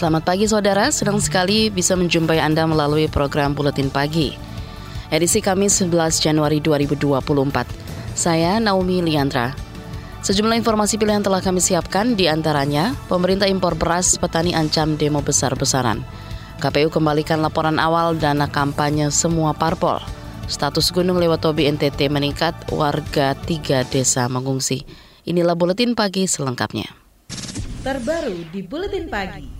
Selamat pagi saudara, senang sekali bisa menjumpai Anda melalui program Buletin Pagi. Edisi Kamis 11 Januari 2024. Saya Naomi Liandra. Sejumlah informasi pilihan telah kami siapkan, di antaranya pemerintah impor beras, petani ancam demo besar-besaran. KPU kembalikan laporan awal dana kampanye semua parpol. Status Gunung Lewatobi NTT meningkat, warga tiga desa mengungsi. Inilah Buletin Pagi selengkapnya. Terbaru di Buletin Pagi.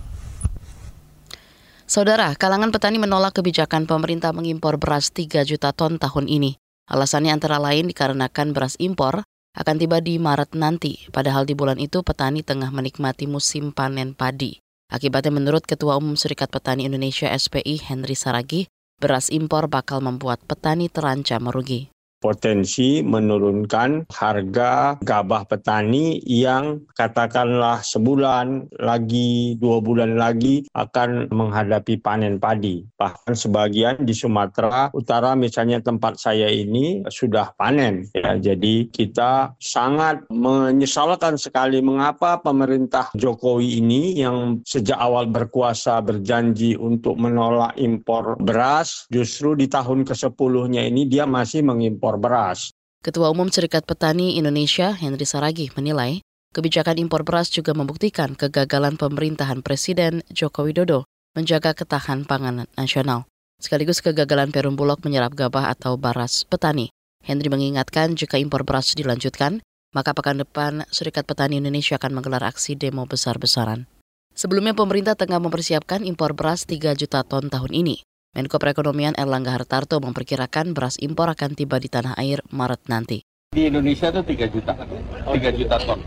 Saudara, kalangan petani menolak kebijakan pemerintah mengimpor beras 3 juta ton tahun ini. Alasannya antara lain dikarenakan beras impor akan tiba di Maret nanti, padahal di bulan itu petani tengah menikmati musim panen padi. Akibatnya menurut Ketua Umum Serikat Petani Indonesia SPI Henry Saragi, beras impor bakal membuat petani terancam merugi potensi menurunkan harga gabah petani yang katakanlah sebulan lagi, dua bulan lagi akan menghadapi panen padi. Bahkan sebagian di Sumatera Utara misalnya tempat saya ini sudah panen. Ya, jadi kita sangat menyesalkan sekali mengapa pemerintah Jokowi ini yang sejak awal berkuasa berjanji untuk menolak impor beras, justru di tahun ke-10-nya ini dia masih mengimpor impor beras. Ketua Umum Serikat Petani Indonesia Henry Saragi menilai kebijakan impor beras juga membuktikan kegagalan pemerintahan Presiden Joko Widodo menjaga ketahanan pangan nasional, sekaligus kegagalan Perum Bulog menyerap gabah atau baras petani. Henry mengingatkan jika impor beras dilanjutkan, maka pekan depan Serikat Petani Indonesia akan menggelar aksi demo besar-besaran. Sebelumnya pemerintah tengah mempersiapkan impor beras 3 juta ton tahun ini. Menko Perekonomian Erlangga Hartarto memperkirakan beras impor akan tiba di tanah air Maret nanti. Di Indonesia itu 3 juta, 3 juta ton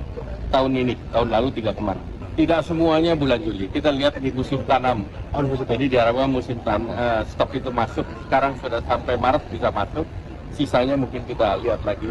tahun ini, tahun lalu 3 kemarin. Tidak semuanya bulan Juli, kita lihat di musim tanam. Jadi diharapkan musim tanam, uh, stok itu masuk, sekarang sudah sampai Maret bisa masuk, sisanya mungkin kita lihat lagi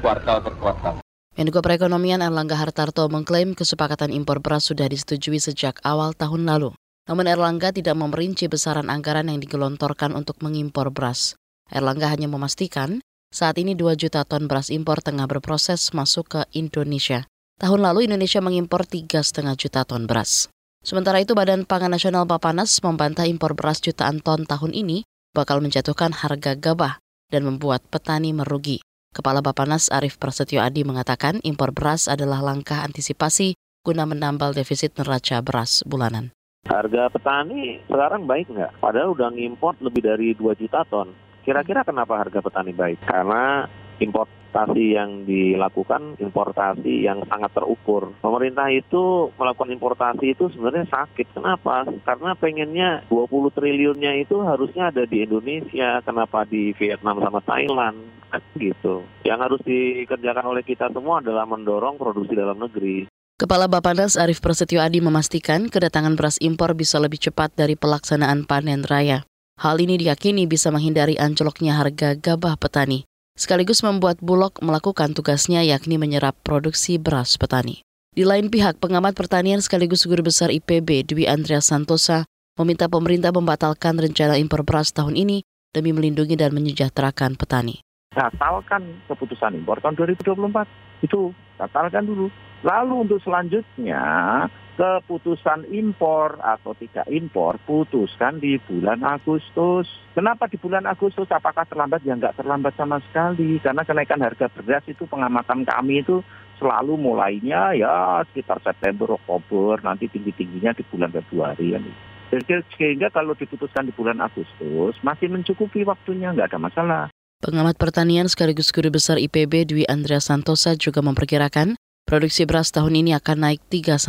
kuartal per kuartal. Menko Perekonomian Erlangga Hartarto mengklaim kesepakatan impor beras sudah disetujui sejak awal tahun lalu. Namun Erlangga tidak memerinci besaran anggaran yang digelontorkan untuk mengimpor beras. Erlangga hanya memastikan saat ini 2 juta ton beras impor tengah berproses masuk ke Indonesia. Tahun lalu Indonesia mengimpor 3,5 juta ton beras. Sementara itu Badan Pangan Nasional Bapanas membantah impor beras jutaan ton tahun ini bakal menjatuhkan harga gabah dan membuat petani merugi. Kepala Bapanas Arief Prasetyo Adi mengatakan impor beras adalah langkah antisipasi guna menambal defisit neraca beras bulanan. Harga petani sekarang baik nggak? Padahal udah ngimport lebih dari 2 juta ton. Kira-kira kenapa harga petani baik? Karena importasi yang dilakukan importasi yang sangat terukur. Pemerintah itu melakukan importasi itu sebenarnya sakit. Kenapa? Karena pengennya 20 triliunnya itu harusnya ada di Indonesia. Kenapa di Vietnam sama Thailand? Kan gitu. Yang harus dikerjakan oleh kita semua adalah mendorong produksi dalam negeri. Kepala Bapanas Arief Prasetyo Adi memastikan kedatangan beras impor bisa lebih cepat dari pelaksanaan panen raya. Hal ini diyakini bisa menghindari anjloknya harga gabah petani, sekaligus membuat Bulog melakukan tugasnya yakni menyerap produksi beras petani. Di lain pihak, pengamat pertanian sekaligus guru besar IPB Dwi Andrea Santosa meminta pemerintah membatalkan rencana impor beras tahun ini demi melindungi dan menyejahterakan petani. Batalkan keputusan impor tahun 2024. Itu batalkan dulu Lalu untuk selanjutnya keputusan impor atau tidak impor putuskan di bulan Agustus. Kenapa di bulan Agustus? Apakah terlambat? Ya nggak terlambat sama sekali. Karena kenaikan harga beras itu pengamatan kami itu selalu mulainya ya sekitar September, Oktober, nanti tinggi-tingginya di bulan Februari. Ya. Sehingga kalau diputuskan di bulan Agustus masih mencukupi waktunya, nggak ada masalah. Pengamat pertanian sekaligus guru besar IPB Dwi Andrea Santosa juga memperkirakan Produksi beras tahun ini akan naik 3-5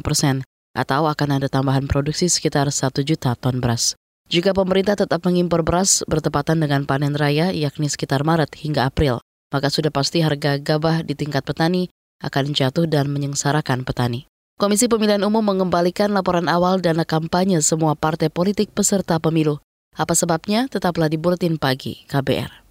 persen, atau akan ada tambahan produksi sekitar 1 juta ton beras. Jika pemerintah tetap mengimpor beras bertepatan dengan panen raya, yakni sekitar Maret hingga April, maka sudah pasti harga gabah di tingkat petani akan jatuh dan menyengsarakan petani. Komisi Pemilihan Umum mengembalikan laporan awal dana kampanye semua partai politik peserta pemilu. Apa sebabnya? Tetaplah di Buletin Pagi KBR.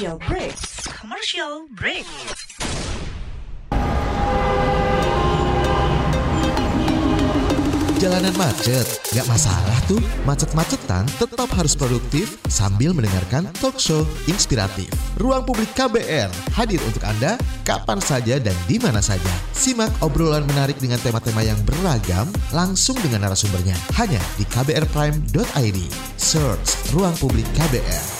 Commercial break. Commercial break. Jalanan macet? Gak masalah tuh. Macet-macetan tetap harus produktif sambil mendengarkan talk show inspiratif. Ruang Publik KBR hadir untuk Anda kapan saja dan di mana saja. Simak obrolan menarik dengan tema-tema yang beragam langsung dengan narasumbernya. Hanya di kbrprime.id. Search Ruang Publik KBR.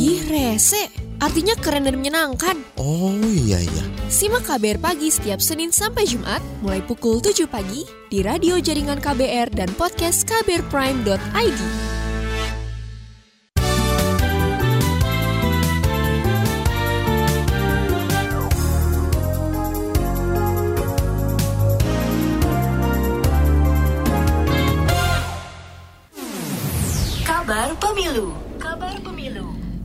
Ih, rese. Artinya keren dan menyenangkan. Oh iya iya. Simak KBR Pagi setiap Senin sampai Jumat, mulai pukul 7 pagi, di radio jaringan KBR dan podcast kbrprime.id. Kabar Pemilu.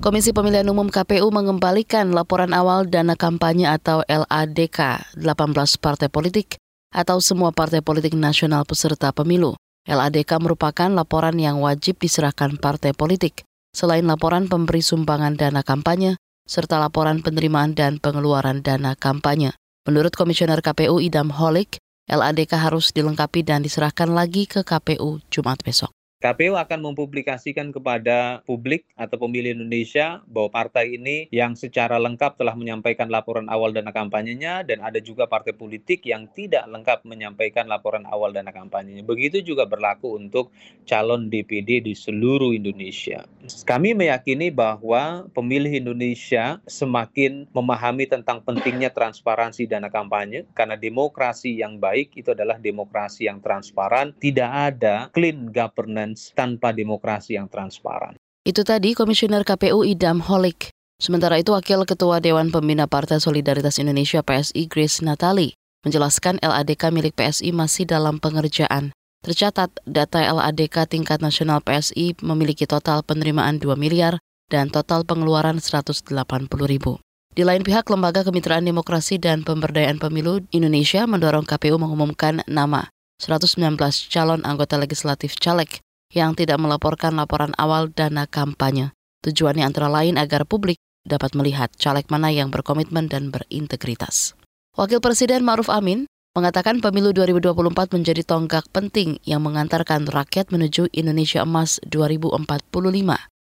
Komisi Pemilihan Umum KPU mengembalikan laporan awal dana kampanye atau LADK 18 partai politik atau semua partai politik nasional peserta pemilu. LADK merupakan laporan yang wajib diserahkan partai politik, selain laporan pemberi sumbangan dana kampanye, serta laporan penerimaan dan pengeluaran dana kampanye. Menurut Komisioner KPU Idam Holik, LADK harus dilengkapi dan diserahkan lagi ke KPU Jumat besok. KPU akan mempublikasikan kepada publik atau pemilih Indonesia bahwa partai ini yang secara lengkap telah menyampaikan laporan awal dana kampanyenya dan ada juga partai politik yang tidak lengkap menyampaikan laporan awal dana kampanyenya. Begitu juga berlaku untuk calon DPD di seluruh Indonesia. Kami meyakini bahwa pemilih Indonesia semakin memahami tentang pentingnya transparansi dana kampanye karena demokrasi yang baik itu adalah demokrasi yang transparan, tidak ada clean governance tanpa demokrasi yang transparan. Itu tadi Komisioner KPU Idam Holik. Sementara itu Wakil Ketua Dewan Pembina Partai Solidaritas Indonesia PSI Grace Natali menjelaskan LADK milik PSI masih dalam pengerjaan. Tercatat data LADK tingkat nasional PSI memiliki total penerimaan 2 miliar dan total pengeluaran 180 ribu. Di lain pihak, Lembaga Kemitraan Demokrasi dan Pemberdayaan Pemilu Indonesia mendorong KPU mengumumkan nama 119 calon anggota legislatif caleg yang tidak melaporkan laporan awal dana kampanye. Tujuannya antara lain agar publik dapat melihat caleg mana yang berkomitmen dan berintegritas. Wakil Presiden Ma'ruf Amin mengatakan pemilu 2024 menjadi tonggak penting yang mengantarkan rakyat menuju Indonesia Emas 2045.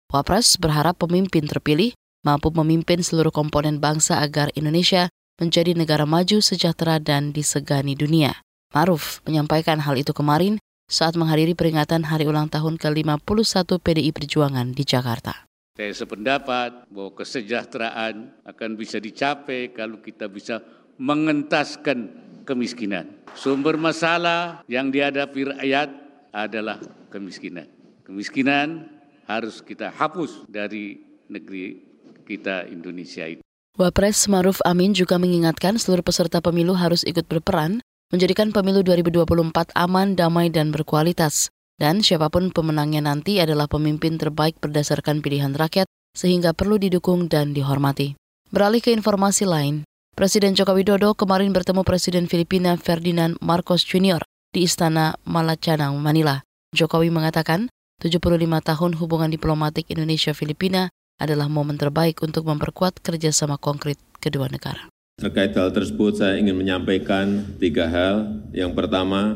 Wapres berharap pemimpin terpilih mampu memimpin seluruh komponen bangsa agar Indonesia menjadi negara maju, sejahtera, dan disegani dunia. Maruf menyampaikan hal itu kemarin saat menghadiri peringatan hari ulang tahun ke-51 PDI Perjuangan di Jakarta. Saya sependapat bahwa kesejahteraan akan bisa dicapai kalau kita bisa mengentaskan kemiskinan. Sumber masalah yang dihadapi rakyat adalah kemiskinan. Kemiskinan harus kita hapus dari negeri kita Indonesia itu. Wapres Maruf Amin juga mengingatkan seluruh peserta pemilu harus ikut berperan menjadikan pemilu 2024 aman, damai, dan berkualitas. Dan siapa pun pemenangnya nanti adalah pemimpin terbaik berdasarkan pilihan rakyat, sehingga perlu didukung dan dihormati. Beralih ke informasi lain, Presiden Joko Widodo kemarin bertemu Presiden Filipina Ferdinand Marcos Jr. di Istana Malacanang, Manila. Jokowi mengatakan, 75 tahun hubungan diplomatik Indonesia-Filipina adalah momen terbaik untuk memperkuat kerjasama konkret kedua negara. Terkait hal tersebut, saya ingin menyampaikan tiga hal. Yang pertama,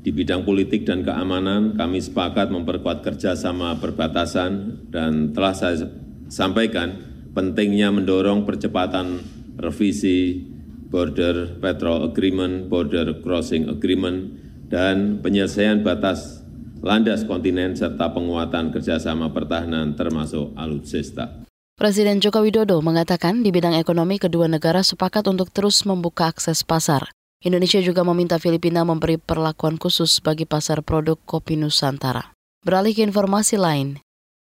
di bidang politik dan keamanan, kami sepakat memperkuat kerjasama perbatasan dan telah saya sampaikan pentingnya mendorong percepatan revisi Border Patrol Agreement, Border Crossing Agreement, dan penyelesaian batas landas kontinen serta penguatan kerjasama pertahanan termasuk alutsista. Presiden Joko Widodo mengatakan di bidang ekonomi kedua negara sepakat untuk terus membuka akses pasar. Indonesia juga meminta Filipina memberi perlakuan khusus bagi pasar produk kopi Nusantara. Beralih ke informasi lain,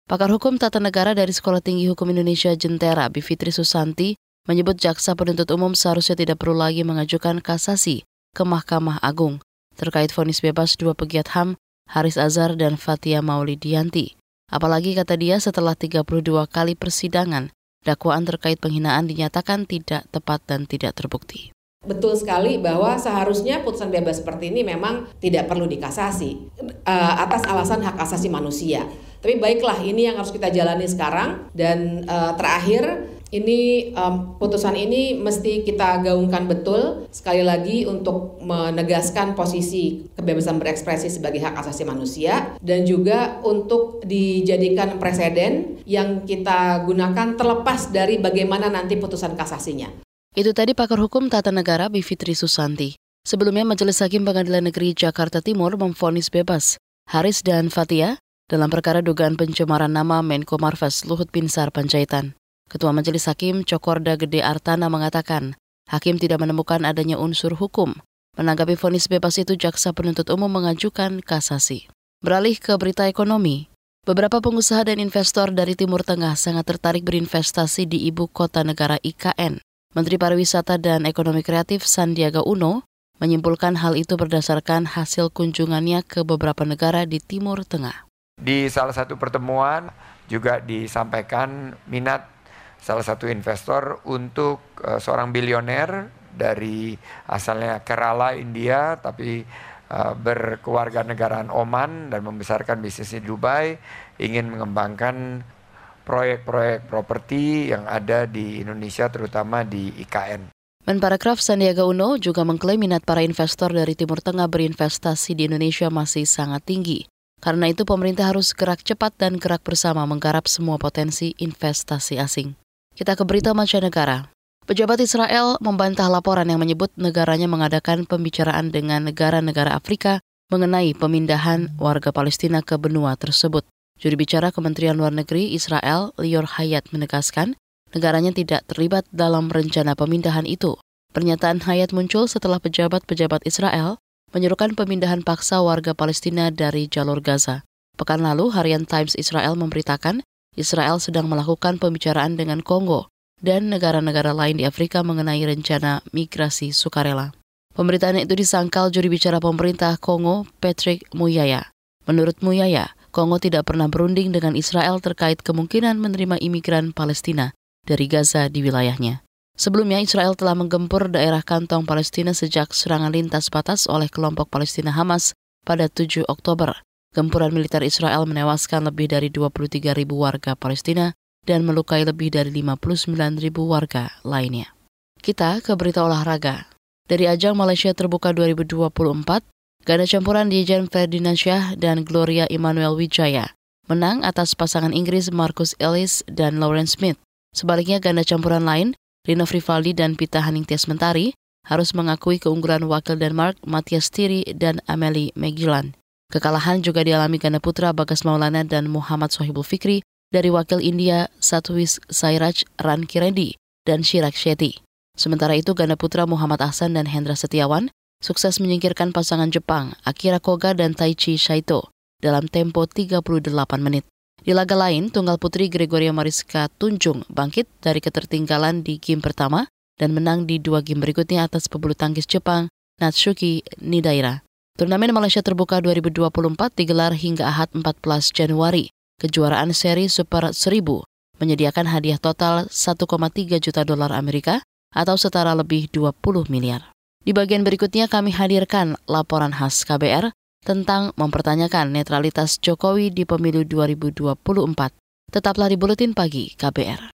pakar hukum tata negara dari Sekolah Tinggi Hukum Indonesia Jentera, Bivitri Susanti, menyebut jaksa penuntut umum seharusnya tidak perlu lagi mengajukan kasasi ke Mahkamah Agung terkait vonis bebas dua pegiat HAM Haris Azhar dan Fatia Maulidianti. Apalagi kata dia setelah 32 kali persidangan, dakwaan terkait penghinaan dinyatakan tidak tepat dan tidak terbukti. Betul sekali bahwa seharusnya putusan bebas seperti ini memang tidak perlu dikasasi uh, atas alasan hak asasi manusia. Tapi baiklah ini yang harus kita jalani sekarang dan uh, terakhir ini um, putusan ini mesti kita gaungkan betul sekali lagi untuk menegaskan posisi kebebasan berekspresi sebagai hak asasi manusia dan juga untuk dijadikan presiden yang kita gunakan terlepas dari bagaimana nanti putusan kasasinya. Itu tadi pakar hukum tata negara Bivitri Susanti. Sebelumnya Majelis Hakim Pengadilan Negeri Jakarta Timur memfonis bebas Haris dan Fatia dalam perkara dugaan pencemaran nama Menko Marves Luhut Binsar Panjaitan. Ketua Majelis Hakim Cokorda Gede Artana mengatakan, Hakim tidak menemukan adanya unsur hukum. Menanggapi vonis bebas itu, jaksa penuntut umum mengajukan kasasi. Beralih ke berita ekonomi, beberapa pengusaha dan investor dari Timur Tengah sangat tertarik berinvestasi di ibu kota negara IKN. Menteri Pariwisata dan Ekonomi Kreatif Sandiaga Uno menyimpulkan hal itu berdasarkan hasil kunjungannya ke beberapa negara di Timur Tengah. Di salah satu pertemuan juga disampaikan minat salah satu investor untuk uh, seorang bilioner dari asalnya Kerala India tapi uh, berkeluarga negaraan Oman dan membesarkan bisnisnya di Dubai ingin mengembangkan proyek-proyek properti yang ada di Indonesia terutama di IKN. Menparekraf Sandiaga Uno juga mengklaim minat para investor dari Timur Tengah berinvestasi di Indonesia masih sangat tinggi. Karena itu pemerintah harus gerak cepat dan gerak bersama menggarap semua potensi investasi asing. Kita ke berita mancanegara. Pejabat Israel membantah laporan yang menyebut negaranya mengadakan pembicaraan dengan negara-negara Afrika mengenai pemindahan warga Palestina ke benua tersebut. Juri bicara Kementerian Luar Negeri Israel, Lior Hayat, menegaskan negaranya tidak terlibat dalam rencana pemindahan itu. Pernyataan Hayat muncul setelah pejabat-pejabat Israel menyerukan pemindahan paksa warga Palestina dari jalur Gaza. Pekan lalu, harian Times Israel memberitakan Israel sedang melakukan pembicaraan dengan Kongo dan negara-negara lain di Afrika mengenai rencana migrasi sukarela. Pemberitaan itu disangkal juri bicara pemerintah Kongo, Patrick Muyaya. Menurut Muyaya, Kongo tidak pernah berunding dengan Israel terkait kemungkinan menerima imigran Palestina dari Gaza di wilayahnya. Sebelumnya, Israel telah menggempur daerah kantong Palestina sejak serangan lintas batas oleh kelompok Palestina Hamas pada 7 Oktober. Gempuran militer Israel menewaskan lebih dari 23 ribu warga Palestina dan melukai lebih dari 59 ribu warga lainnya. Kita ke berita olahraga. Dari ajang Malaysia Terbuka 2024, ganda campuran Dijan Ferdinand Syah dan Gloria Emmanuel Wijaya menang atas pasangan Inggris Marcus Ellis dan Lauren Smith. Sebaliknya ganda campuran lain, Rino Frivaldi dan Pita Haningtyas Mentari, harus mengakui keunggulan wakil Denmark Matthias Thierry dan Amelie Megillan. Kekalahan juga dialami ganda putra Bagas Maulana dan Muhammad Sohibul Fikri dari wakil India Satwis Sairaj Ran Kirendi dan Shirak Shetty. Sementara itu ganda putra Muhammad Ahsan dan Hendra Setiawan sukses menyingkirkan pasangan Jepang Akira Koga dan Taichi Shaito dalam tempo 38 menit. Di laga lain, tunggal putri Gregoria Mariska Tunjung bangkit dari ketertinggalan di game pertama dan menang di dua game berikutnya atas pebulu tangkis Jepang Natsuki Nidaira. Turnamen Malaysia Terbuka 2024 digelar hingga Ahad 14 Januari. Kejuaraan seri Super 1000 menyediakan hadiah total 1,3 juta dolar Amerika atau setara lebih 20 miliar. Di bagian berikutnya kami hadirkan laporan khas KBR tentang mempertanyakan netralitas Jokowi di pemilu 2024. Tetaplah di Buletin Pagi KBR.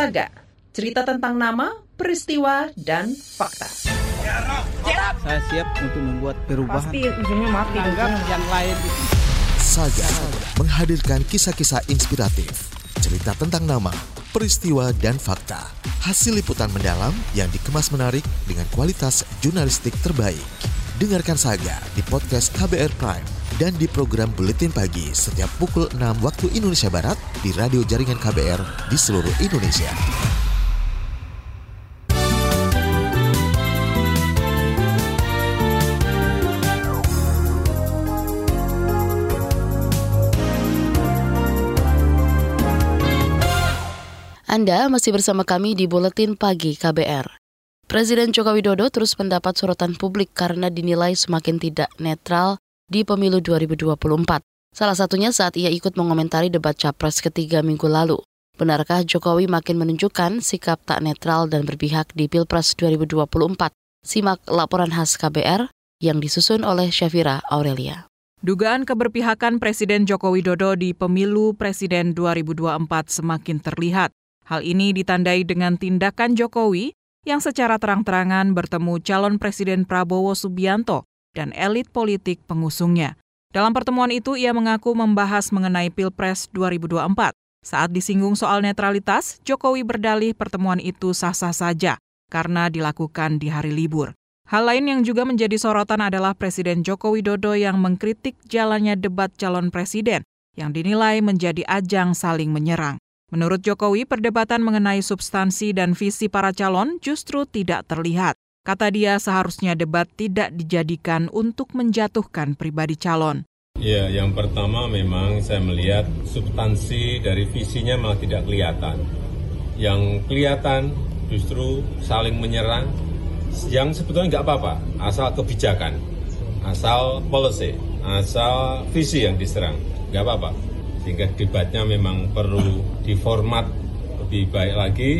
Saga, cerita tentang nama, peristiwa, dan fakta. Saya siap untuk membuat perubahan. Pasti ujungnya mati. Anggap yang lain itu Saga menghadirkan kisah-kisah inspiratif, cerita tentang nama, peristiwa, dan fakta. Hasil liputan mendalam yang dikemas menarik dengan kualitas jurnalistik terbaik. Dengarkan Saga di podcast KBR Prime dan di program Buletin Pagi setiap pukul 6 waktu Indonesia Barat di radio jaringan KBR di seluruh Indonesia. Anda masih bersama kami di Buletin Pagi KBR. Presiden Joko Widodo terus mendapat sorotan publik karena dinilai semakin tidak netral di pemilu 2024. Salah satunya saat ia ikut mengomentari debat capres ketiga minggu lalu. Benarkah Jokowi makin menunjukkan sikap tak netral dan berpihak di Pilpres 2024? Simak laporan khas KBR yang disusun oleh Syafira Aurelia. Dugaan keberpihakan Presiden Joko Widodo di pemilu Presiden 2024 semakin terlihat. Hal ini ditandai dengan tindakan Jokowi yang secara terang-terangan bertemu calon Presiden Prabowo Subianto dan elit politik pengusungnya. Dalam pertemuan itu, ia mengaku membahas mengenai Pilpres 2024. Saat disinggung soal netralitas, Jokowi berdalih pertemuan itu sah-sah saja karena dilakukan di hari libur. Hal lain yang juga menjadi sorotan adalah Presiden Joko Widodo yang mengkritik jalannya debat calon presiden yang dinilai menjadi ajang saling menyerang. Menurut Jokowi, perdebatan mengenai substansi dan visi para calon justru tidak terlihat. Kata dia, seharusnya debat tidak dijadikan untuk menjatuhkan pribadi calon. Ya, yang pertama memang saya melihat substansi dari visinya malah tidak kelihatan. Yang kelihatan justru saling menyerang, yang sebetulnya nggak apa-apa, asal kebijakan, asal policy, asal visi yang diserang, nggak apa-apa sehingga debatnya memang perlu diformat lebih baik lagi,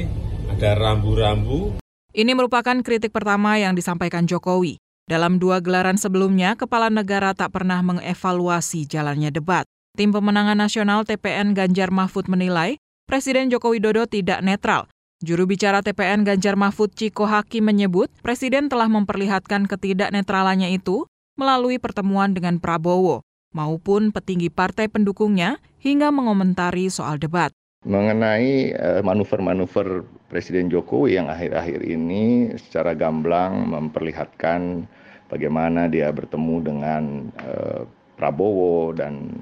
ada rambu-rambu. Ini merupakan kritik pertama yang disampaikan Jokowi. Dalam dua gelaran sebelumnya, kepala negara tak pernah mengevaluasi jalannya debat. Tim pemenangan nasional TPN Ganjar Mahfud menilai Presiden Joko Widodo tidak netral. Juru bicara TPN Ganjar Mahfud Ciko Hakim menyebut Presiden telah memperlihatkan ketidaknetralannya itu melalui pertemuan dengan Prabowo maupun petinggi partai pendukungnya hingga mengomentari soal debat. Mengenai uh, manuver-manuver Presiden Jokowi yang akhir-akhir ini secara gamblang memperlihatkan bagaimana dia bertemu dengan uh, Prabowo dan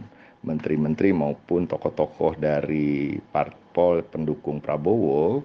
menteri-menteri maupun tokoh-tokoh dari parpol pendukung Prabowo,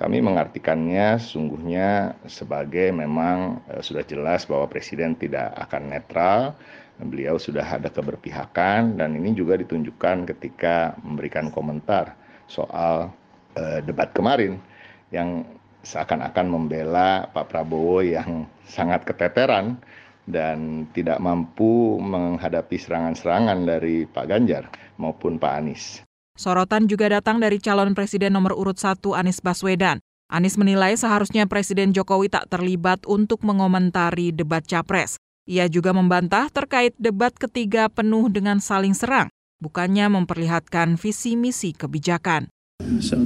kami mengartikannya sungguhnya sebagai memang uh, sudah jelas bahwa presiden tidak akan netral beliau sudah ada keberpihakan dan ini juga ditunjukkan ketika memberikan komentar soal uh, debat kemarin yang seakan-akan membela Pak Prabowo yang sangat keteteran dan tidak mampu menghadapi serangan-serangan dari Pak Ganjar maupun Pak Anies. Sorotan juga datang dari calon presiden nomor urut 1 Anies Baswedan. Anies menilai seharusnya Presiden Jokowi tak terlibat untuk mengomentari debat capres. Ia juga membantah terkait debat ketiga penuh dengan saling serang, bukannya memperlihatkan visi misi kebijakan.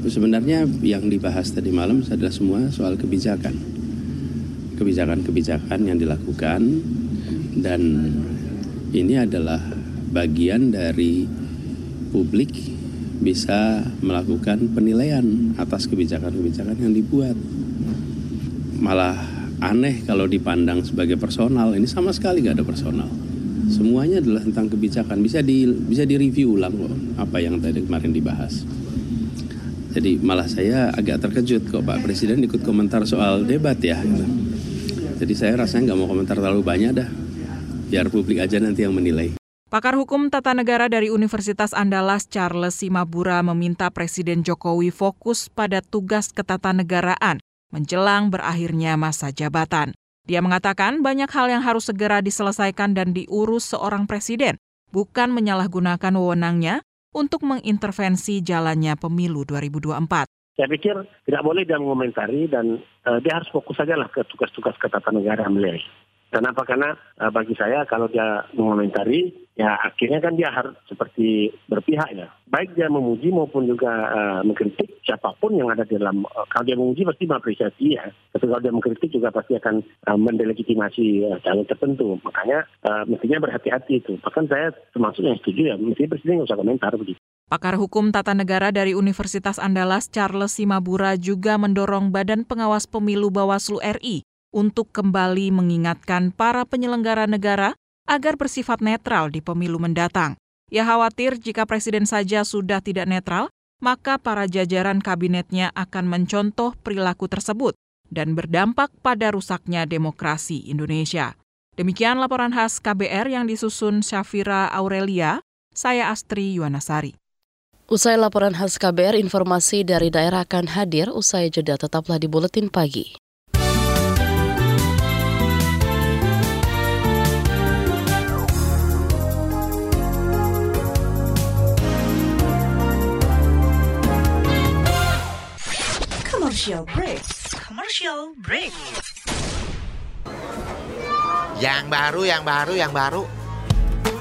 sebenarnya yang dibahas tadi malam adalah semua soal kebijakan. Kebijakan-kebijakan yang dilakukan dan ini adalah bagian dari publik bisa melakukan penilaian atas kebijakan-kebijakan yang dibuat. Malah aneh kalau dipandang sebagai personal. Ini sama sekali nggak ada personal. Semuanya adalah tentang kebijakan. Bisa di bisa direview ulang kok apa yang tadi kemarin dibahas. Jadi malah saya agak terkejut kok Pak Presiden ikut komentar soal debat ya. Jadi saya rasanya nggak mau komentar terlalu banyak dah. Biar publik aja nanti yang menilai. Pakar Hukum Tata Negara dari Universitas Andalas Charles Simabura meminta Presiden Jokowi fokus pada tugas ketatanegaraan menjelang berakhirnya masa jabatan. Dia mengatakan banyak hal yang harus segera diselesaikan dan diurus seorang presiden, bukan menyalahgunakan wewenangnya untuk mengintervensi jalannya pemilu 2024. Saya pikir tidak boleh dia mengomentari dan uh, dia harus fokus saja lah ke tugas-tugas ketatanegaraan beliau. Kenapa? Karena uh, bagi saya kalau dia mengomentari, ya akhirnya kan dia harus seperti berpihak ya. Baik dia memuji maupun juga uh, mengkritik siapa pun yang ada di dalam. Uh, kalau dia memuji pasti mengapresiasi ya. Tapi kalau dia mengkritik juga pasti akan uh, mendelegitimasi uh, calon tertentu. Makanya uh, mestinya berhati-hati itu. Bahkan saya termasuk yang setuju ya. Mestinya presiden nggak usah komentar begitu. Pakar Hukum Tata Negara dari Universitas Andalas Charles Simabura juga mendorong Badan Pengawas Pemilu Bawaslu RI untuk kembali mengingatkan para penyelenggara negara agar bersifat netral di pemilu mendatang. Ia khawatir jika presiden saja sudah tidak netral, maka para jajaran kabinetnya akan mencontoh perilaku tersebut dan berdampak pada rusaknya demokrasi Indonesia. Demikian laporan khas KBR yang disusun Syafira Aurelia, saya Astri Yuwanasari. Usai laporan khas KBR, informasi dari daerah akan hadir usai jeda tetaplah di Buletin Pagi. Commercial break. Commercial break. Yang baru, yang baru, yang baru.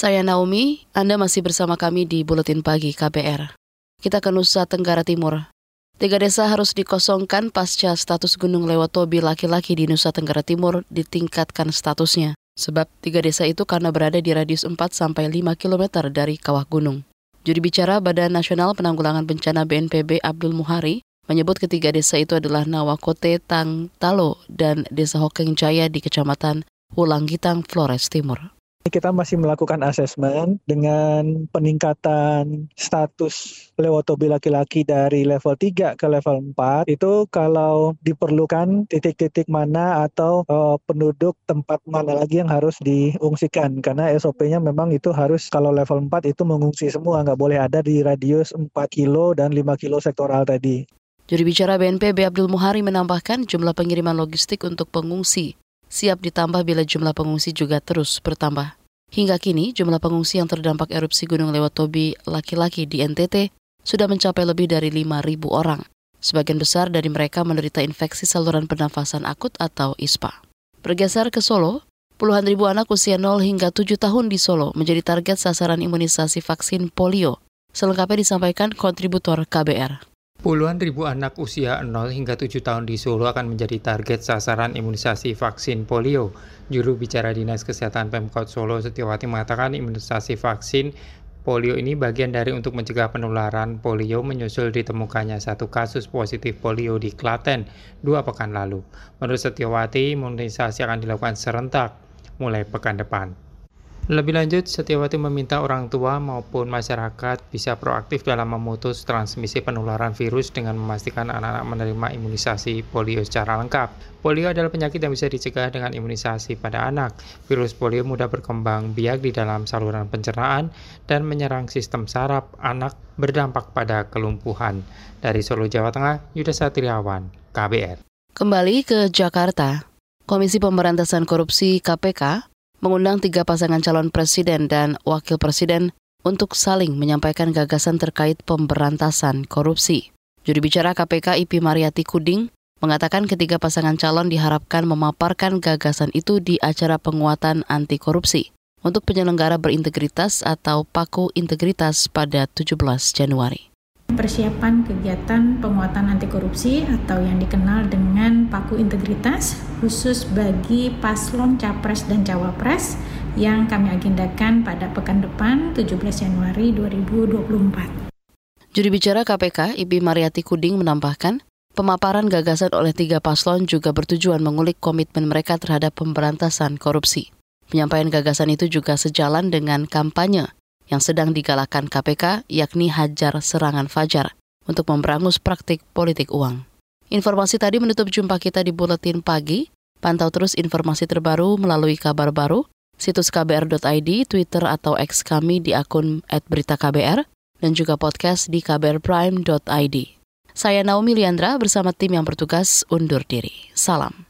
Saya Naomi, Anda masih bersama kami di Buletin Pagi KBR. Kita ke Nusa Tenggara Timur. Tiga desa harus dikosongkan pasca status Gunung Lewotobi laki-laki di Nusa Tenggara Timur ditingkatkan statusnya. Sebab tiga desa itu karena berada di radius 4 sampai 5 km dari kawah gunung. Juri bicara Badan Nasional Penanggulangan Bencana BNPB Abdul Muhari menyebut ketiga desa itu adalah Nawakote, Tang, Talo, dan Desa Hokeng Jaya di Kecamatan Wulanggitang, Flores Timur. Kita masih melakukan asesmen dengan peningkatan status lewotobi laki-laki dari level 3 ke level 4 itu kalau diperlukan titik-titik mana atau uh, penduduk tempat mana lagi yang harus diungsikan. Karena SOP-nya memang itu harus kalau level 4 itu mengungsi semua. Nggak boleh ada di radius 4 kilo dan 5 kilo sektoral tadi. Juri bicara BNPB Abdul Muhari menambahkan jumlah pengiriman logistik untuk pengungsi siap ditambah bila jumlah pengungsi juga terus bertambah. Hingga kini, jumlah pengungsi yang terdampak erupsi Gunung Lewat Tobi laki-laki di NTT sudah mencapai lebih dari 5.000 orang. Sebagian besar dari mereka menderita infeksi saluran pernafasan akut atau ISPA. Bergeser ke Solo, puluhan ribu anak usia 0 hingga 7 tahun di Solo menjadi target sasaran imunisasi vaksin polio. Selengkapnya disampaikan kontributor KBR. Puluhan ribu anak usia 0 hingga 7 tahun di Solo akan menjadi target sasaran imunisasi vaksin polio. Juru bicara Dinas Kesehatan Pemkot Solo Setiawati mengatakan imunisasi vaksin polio ini bagian dari untuk mencegah penularan polio menyusul ditemukannya satu kasus positif polio di Klaten dua pekan lalu. Menurut Setiawati, imunisasi akan dilakukan serentak mulai pekan depan. Lebih lanjut, Setiawati meminta orang tua maupun masyarakat bisa proaktif dalam memutus transmisi penularan virus dengan memastikan anak-anak menerima imunisasi polio secara lengkap. Polio adalah penyakit yang bisa dicegah dengan imunisasi pada anak. Virus polio mudah berkembang biak di dalam saluran pencernaan dan menyerang sistem saraf anak berdampak pada kelumpuhan. Dari Solo, Jawa Tengah, Yuda Satriawan, KBR. Kembali ke Jakarta, Komisi Pemberantasan Korupsi KPK mengundang tiga pasangan calon presiden dan wakil presiden untuk saling menyampaikan gagasan terkait pemberantasan korupsi. Juri bicara KPK IP Mariati Kuding mengatakan ketiga pasangan calon diharapkan memaparkan gagasan itu di acara penguatan anti korupsi untuk penyelenggara berintegritas atau PAKU Integritas pada 17 Januari persiapan kegiatan penguatan anti korupsi atau yang dikenal dengan Paku Integritas khusus bagi paslon Capres dan Cawapres yang kami agendakan pada pekan depan 17 Januari 2024. Juri bicara KPK, Ibi Mariati Kuding menambahkan, pemaparan gagasan oleh tiga paslon juga bertujuan mengulik komitmen mereka terhadap pemberantasan korupsi. Penyampaian gagasan itu juga sejalan dengan kampanye yang sedang digalakan KPK, yakni hajar serangan fajar untuk memberangus praktik politik uang. Informasi tadi menutup jumpa kita di Buletin Pagi. Pantau terus informasi terbaru melalui kabar baru, situs kbr.id, Twitter atau X kami di akun @beritaKBR, dan juga podcast di kbrprime.id. Saya Naomi Liandra bersama tim yang bertugas undur diri. Salam.